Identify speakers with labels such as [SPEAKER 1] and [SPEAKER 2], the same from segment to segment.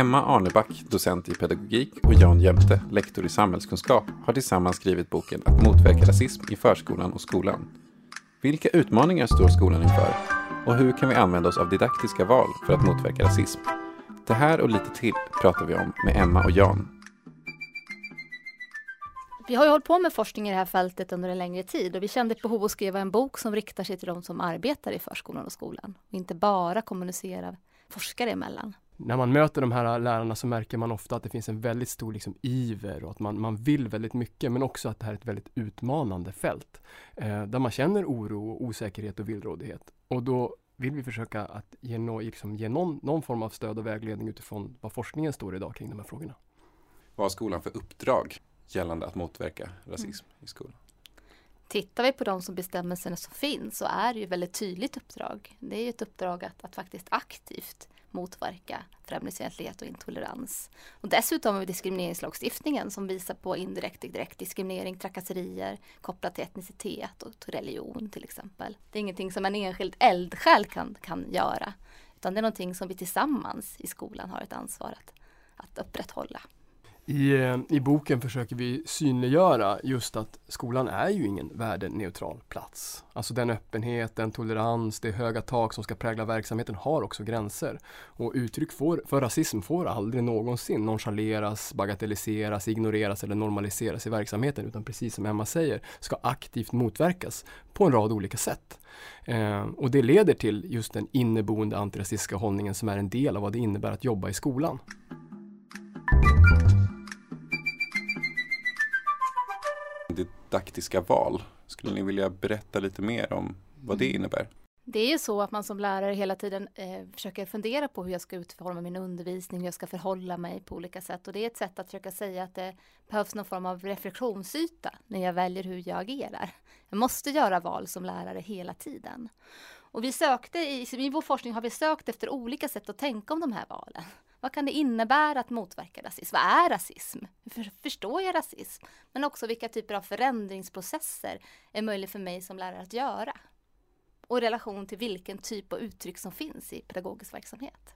[SPEAKER 1] Emma Arneback, docent i pedagogik och Jan Jämte, lektor i samhällskunskap, har tillsammans skrivit boken Att motverka rasism i förskolan och skolan. Vilka utmaningar står skolan inför? Och hur kan vi använda oss av didaktiska val för att motverka rasism? Det här och lite till pratar vi om med Emma och Jan.
[SPEAKER 2] Vi har ju hållit på med forskning i det här fältet under en längre tid och vi kände ett behov att skriva en bok som riktar sig till de som arbetar i förskolan och skolan och inte bara kommunicera forskare emellan
[SPEAKER 3] när man möter de här lärarna så märker man ofta att det finns en väldigt stor liksom, iver och att man, man vill väldigt mycket men också att det här är ett väldigt utmanande fält. Eh, där man känner oro, osäkerhet och villrådighet. Och då vill vi försöka att ge, no, liksom, ge någon, någon form av stöd och vägledning utifrån vad forskningen står idag kring de här frågorna.
[SPEAKER 1] Vad har skolan för uppdrag gällande att motverka rasism mm. i skolan?
[SPEAKER 2] Tittar vi på de som bestämmelserna som finns så är det ju väldigt tydligt uppdrag. Det är ju ett uppdrag att, att faktiskt aktivt motverka främlingsfientlighet och intolerans. Och dessutom har vi diskrimineringslagstiftningen som visar på indirekt och direkt diskriminering, trakasserier kopplat till etnicitet och till religion till exempel. Det är ingenting som en enskild eldsjäl kan, kan göra, utan det är någonting som vi tillsammans i skolan har ett ansvar att, att upprätthålla.
[SPEAKER 3] I, eh, I boken försöker vi synliggöra just att skolan är ju ingen värdeneutral plats. Alltså den öppenhet, den tolerans, det höga tak som ska prägla verksamheten har också gränser. Och uttryck för, för rasism får aldrig någonsin nonchaleras, bagatelliseras, ignoreras eller normaliseras i verksamheten utan precis som Emma säger ska aktivt motverkas på en rad olika sätt. Eh, och det leder till just den inneboende antirasistiska hållningen som är en del av vad det innebär att jobba i skolan.
[SPEAKER 1] Didaktiska val. Skulle ni vilja berätta lite mer om vad det mm. innebär?
[SPEAKER 2] Det är ju så att man som lärare hela tiden eh, försöker fundera på hur jag ska utforma min undervisning, hur jag ska förhålla mig på olika sätt. Och det är ett sätt att försöka säga att det behövs någon form av reflektionsyta när jag väljer hur jag agerar. Jag måste göra val som lärare hela tiden. Och vi sökte i, i vår forskning har vi sökt efter olika sätt att tänka om de här valen. Vad kan det innebära att motverka rasism? Vad är rasism? Hur förstår jag rasism? Men också vilka typer av förändringsprocesser är möjligt för mig som lärare att göra? Och i relation till vilken typ av uttryck som finns i pedagogisk verksamhet.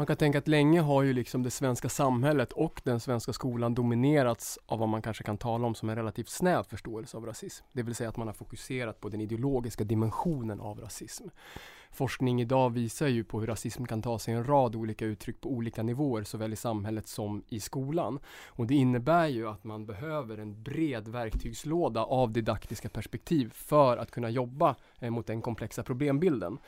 [SPEAKER 3] Man kan tänka att länge har ju liksom det svenska samhället och den svenska skolan dominerats av vad man kanske kan tala om som en relativt snäv förståelse av rasism. Det vill säga att man har fokuserat på den ideologiska dimensionen av rasism. Forskning idag visar ju på hur rasism kan ta sig en rad olika uttryck på olika nivåer såväl i samhället som i skolan. Och det innebär ju att man behöver en bred verktygslåda av didaktiska perspektiv för att kunna jobba eh, mot den komplexa problembilden.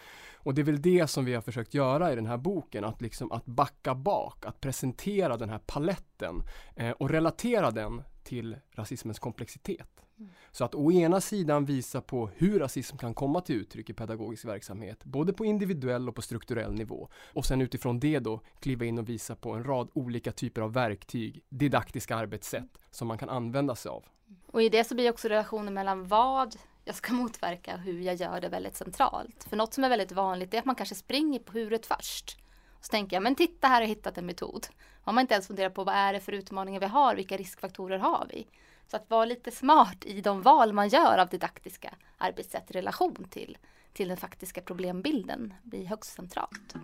[SPEAKER 3] Och det är väl det som vi har försökt göra i den här boken, att liksom att backa bak, att presentera den här paletten eh, och relatera den till rasismens komplexitet. Mm. Så att å ena sidan visa på hur rasism kan komma till uttryck i pedagogisk verksamhet, både på individuell och på strukturell nivå. Och sen utifrån det då kliva in och visa på en rad olika typer av verktyg, didaktiska arbetssätt som man kan använda sig av.
[SPEAKER 2] Och i det så blir också relationen mellan vad jag ska motverka och hur jag gör det väldigt centralt. För något som är väldigt vanligt är att man kanske springer på huret först. Så tänker jag, men titta här har jag hittat en metod. Har man inte ens funderat på vad är det för utmaningar vi har, vilka riskfaktorer har vi? Så att vara lite smart i de val man gör av didaktiska arbetssätt i relation till, till den faktiska problembilden blir högst centralt.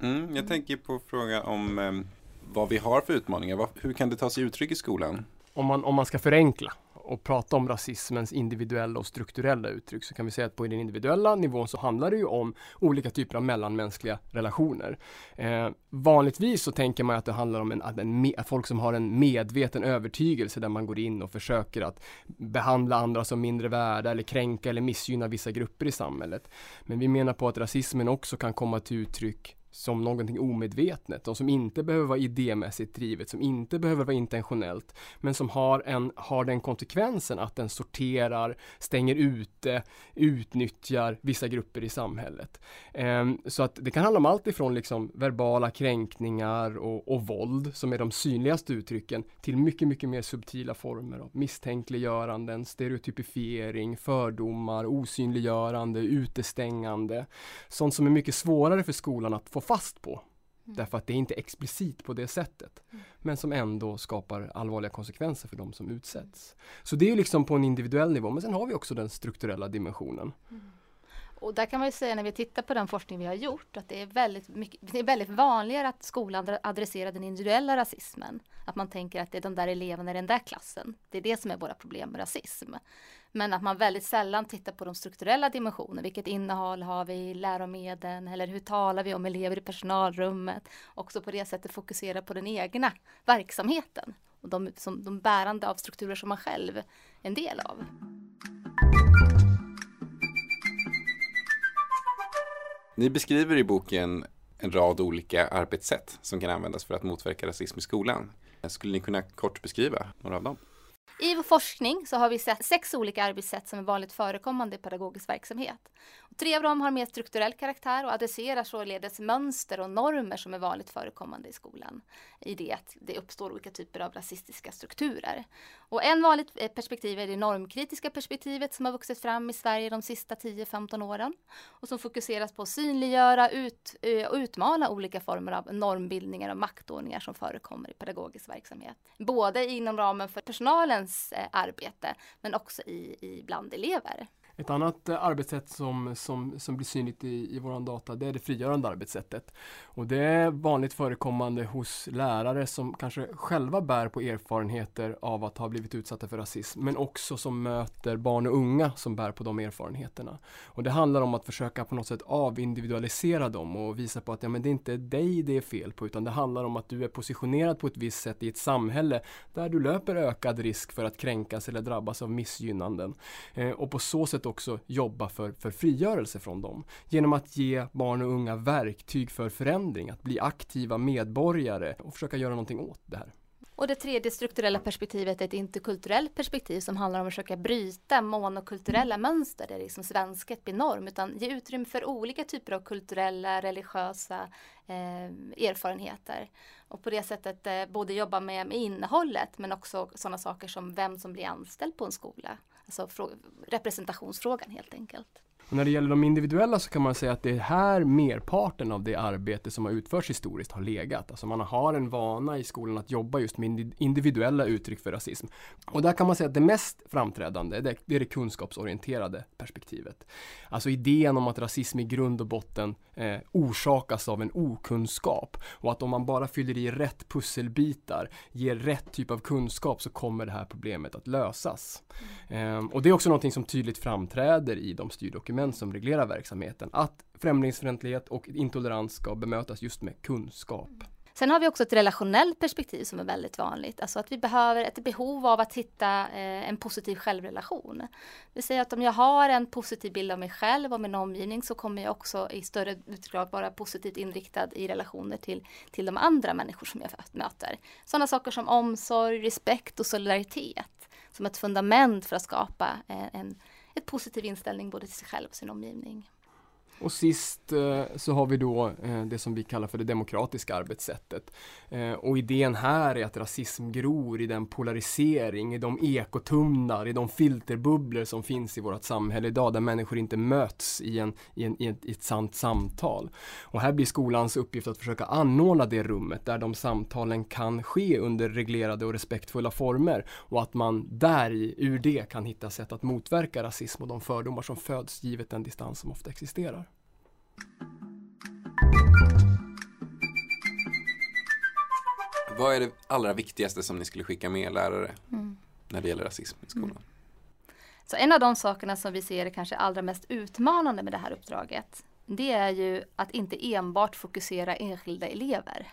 [SPEAKER 1] Mm, jag tänker på fråga om eh, vad vi har för utmaningar. Hur kan det ta sig uttryck i skolan?
[SPEAKER 3] Om man, om man ska förenkla och prata om rasismens individuella och strukturella uttryck så kan vi säga att på den individuella nivån så handlar det ju om olika typer av mellanmänskliga relationer. Eh, vanligtvis så tänker man att det handlar om en, att en, att folk som har en medveten övertygelse där man går in och försöker att behandla andra som mindre värda eller kränka eller missgynna vissa grupper i samhället. Men vi menar på att rasismen också kan komma till uttryck som någonting omedvetet och som inte behöver vara idémässigt drivet, som inte behöver vara intentionellt, men som har, en, har den konsekvensen att den sorterar, stänger ute, utnyttjar vissa grupper i samhället. Um, så att det kan handla om allt ifrån liksom verbala kränkningar och, och våld, som är de synligaste uttrycken, till mycket, mycket mer subtila former av misstänkliggöranden, stereotypifiering, fördomar, osynliggörande, utestängande. Sånt som är mycket svårare för skolan att få fast på. Mm. Därför att det är inte explicit på det sättet. Mm. Men som ändå skapar allvarliga konsekvenser för de som utsätts. Så det är liksom på en individuell nivå. Men sen har vi också den strukturella dimensionen.
[SPEAKER 2] Och där kan man ju säga när vi tittar på den forskning vi har gjort att det är väldigt, mycket, det är väldigt vanligare att skolan adresserar den individuella rasismen. Att man tänker att det är de där eleverna i den där klassen. Det är det som är våra problem med rasism. Men att man väldigt sällan tittar på de strukturella dimensionerna. Vilket innehåll har vi i läromedlen eller hur talar vi om elever i personalrummet? Också på det sättet fokusera på den egna verksamheten och de, som, de bärande av strukturer som man själv är en del av.
[SPEAKER 1] Ni beskriver i boken en rad olika arbetssätt som kan användas för att motverka rasism i skolan. Skulle ni kunna kort beskriva några av dem?
[SPEAKER 2] I vår forskning så har vi sett sex olika arbetssätt som är vanligt förekommande i pedagogisk verksamhet. Och tre av dem har mer strukturell karaktär och adresserar således mönster och normer som är vanligt förekommande i skolan. I det att det uppstår olika typer av rasistiska strukturer. Och en vanligt eh, perspektiv är det normkritiska perspektivet som har vuxit fram i Sverige de sista 10-15 åren. Och som fokuseras på att synliggöra ut, eh, och utmana olika former av normbildningar och maktordningar som förekommer i pedagogisk verksamhet. Både inom ramen för personalens arbete men också i, i bland elever.
[SPEAKER 3] Ett annat eh, arbetssätt som, som, som blir synligt i, i vår data det är det frigörande arbetssättet. Och det är vanligt förekommande hos lärare som kanske själva bär på erfarenheter av att ha blivit utsatta för rasism men också som möter barn och unga som bär på de erfarenheterna. Och det handlar om att försöka på något sätt avindividualisera dem och visa på att ja, men det är inte dig det är fel på utan det handlar om att du är positionerad på ett visst sätt i ett samhälle där du löper ökad risk för att kränkas eller drabbas av missgynnanden. Eh, och på så sätt också jobba för, för frigörelse från dem. Genom att ge barn och unga verktyg för förändring, att bli aktiva medborgare och försöka göra någonting åt det här.
[SPEAKER 2] Och det tredje strukturella perspektivet är ett interkulturellt perspektiv som handlar om att försöka bryta monokulturella mönster där liksom svenskhet blir norm utan ge utrymme för olika typer av kulturella, religiösa eh, erfarenheter. Och på det sättet eh, både jobba med, med innehållet men också sådana saker som vem som blir anställd på en skola. Alltså representationsfrågan helt enkelt.
[SPEAKER 3] Och när det gäller de individuella så kan man säga att det är här merparten av det arbete som har utförts historiskt har legat. Alltså man har en vana i skolan att jobba just med individuella uttryck för rasism. Och där kan man säga att det mest framträdande det är det kunskapsorienterade perspektivet. Alltså idén om att rasism i grund och botten eh, orsakas av en okunskap och att om man bara fyller i rätt pusselbitar, ger rätt typ av kunskap så kommer det här problemet att lösas. Eh, och det är också någonting som tydligt framträder i de styrdokument dokument som reglerar verksamheten. Att främlingsfientlighet och intolerans ska bemötas just med kunskap.
[SPEAKER 2] Sen har vi också ett relationellt perspektiv som är väldigt vanligt. Alltså att vi behöver ett behov av att hitta eh, en positiv självrelation. Det vill säga att om jag har en positiv bild av mig själv och min omgivning så kommer jag också i större utsträckning vara positivt inriktad i relationer till, till de andra människor som jag möter. Sådana saker som omsorg, respekt och solidaritet som ett fundament för att skapa eh, en, en ett positiv inställning både till sig själv och sin omgivning.
[SPEAKER 3] Och sist eh, så har vi då eh, det som vi kallar för det demokratiska arbetssättet. Eh, och idén här är att rasism gror i den polarisering, i de ekotunnlar, i de filterbubblor som finns i vårt samhälle idag där människor inte möts i, en, i, en, i, ett, i ett sant samtal. Och här blir skolans uppgift att försöka anordna det rummet där de samtalen kan ske under reglerade och respektfulla former och att man där ur det kan hitta sätt att motverka rasism och de fördomar som föds givet den distans som ofta existerar.
[SPEAKER 1] Vad är det allra viktigaste som ni skulle skicka med lärare mm. när det gäller rasism i skolan? Mm.
[SPEAKER 2] Så en av de sakerna som vi ser är kanske allra mest utmanande med det här uppdraget det är ju att inte enbart fokusera enskilda elever.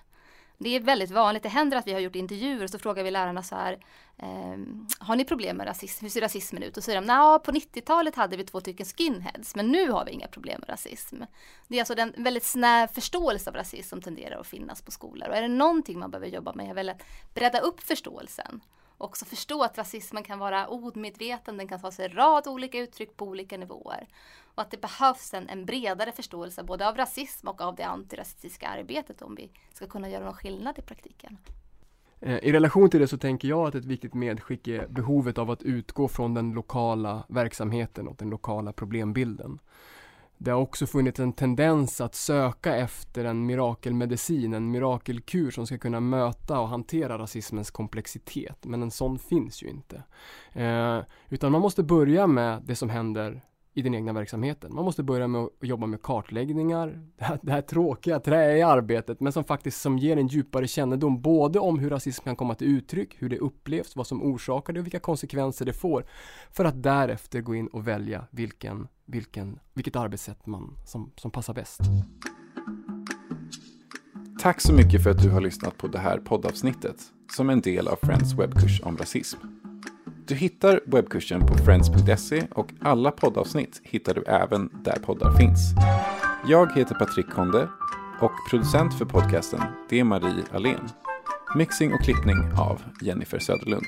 [SPEAKER 2] Det är väldigt vanligt. Det händer att vi har gjort intervjuer och så frågar vi lärarna så här. Eh, har ni problem med rasism? Hur ser rasismen ut? Och så säger de, nej på 90-talet hade vi två stycken skinheads men nu har vi inga problem med rasism. Det är alltså en väldigt snäv förståelse av rasism som tenderar att finnas på skolor. Och är det någonting man behöver jobba med är väl att bredda upp förståelsen också förstå att rasismen kan vara omedveten, den kan ta sig en rad olika uttryck på olika nivåer. Och att det behövs en, en bredare förståelse både av rasism och av det antirasistiska arbetet om vi ska kunna göra någon skillnad i praktiken.
[SPEAKER 3] Eh, I relation till det så tänker jag att ett viktigt medskick är behovet av att utgå från den lokala verksamheten och den lokala problembilden. Det har också funnits en tendens att söka efter en mirakelmedicin, en mirakelkur som ska kunna möta och hantera rasismens komplexitet. Men en sån finns ju inte. Eh, utan man måste börja med det som händer i den egna verksamheten. Man måste börja med att jobba med kartläggningar, det här, det här tråkiga träiga arbetet, men som faktiskt som ger en djupare kännedom både om hur rasism kan komma till uttryck, hur det upplevs, vad som orsakar det och vilka konsekvenser det får. För att därefter gå in och välja vilken, vilken, vilket arbetssätt man, som, som passar bäst.
[SPEAKER 1] Tack så mycket för att du har lyssnat på det här poddavsnittet som en del av Friends webbkurs om rasism. Du hittar webbkursen på friends.se och alla poddavsnitt hittar du även där poddar finns. Jag heter Patrik Konde och producent för podcasten det är Marie Alén. Mixing och klippning av Jennifer Söderlund.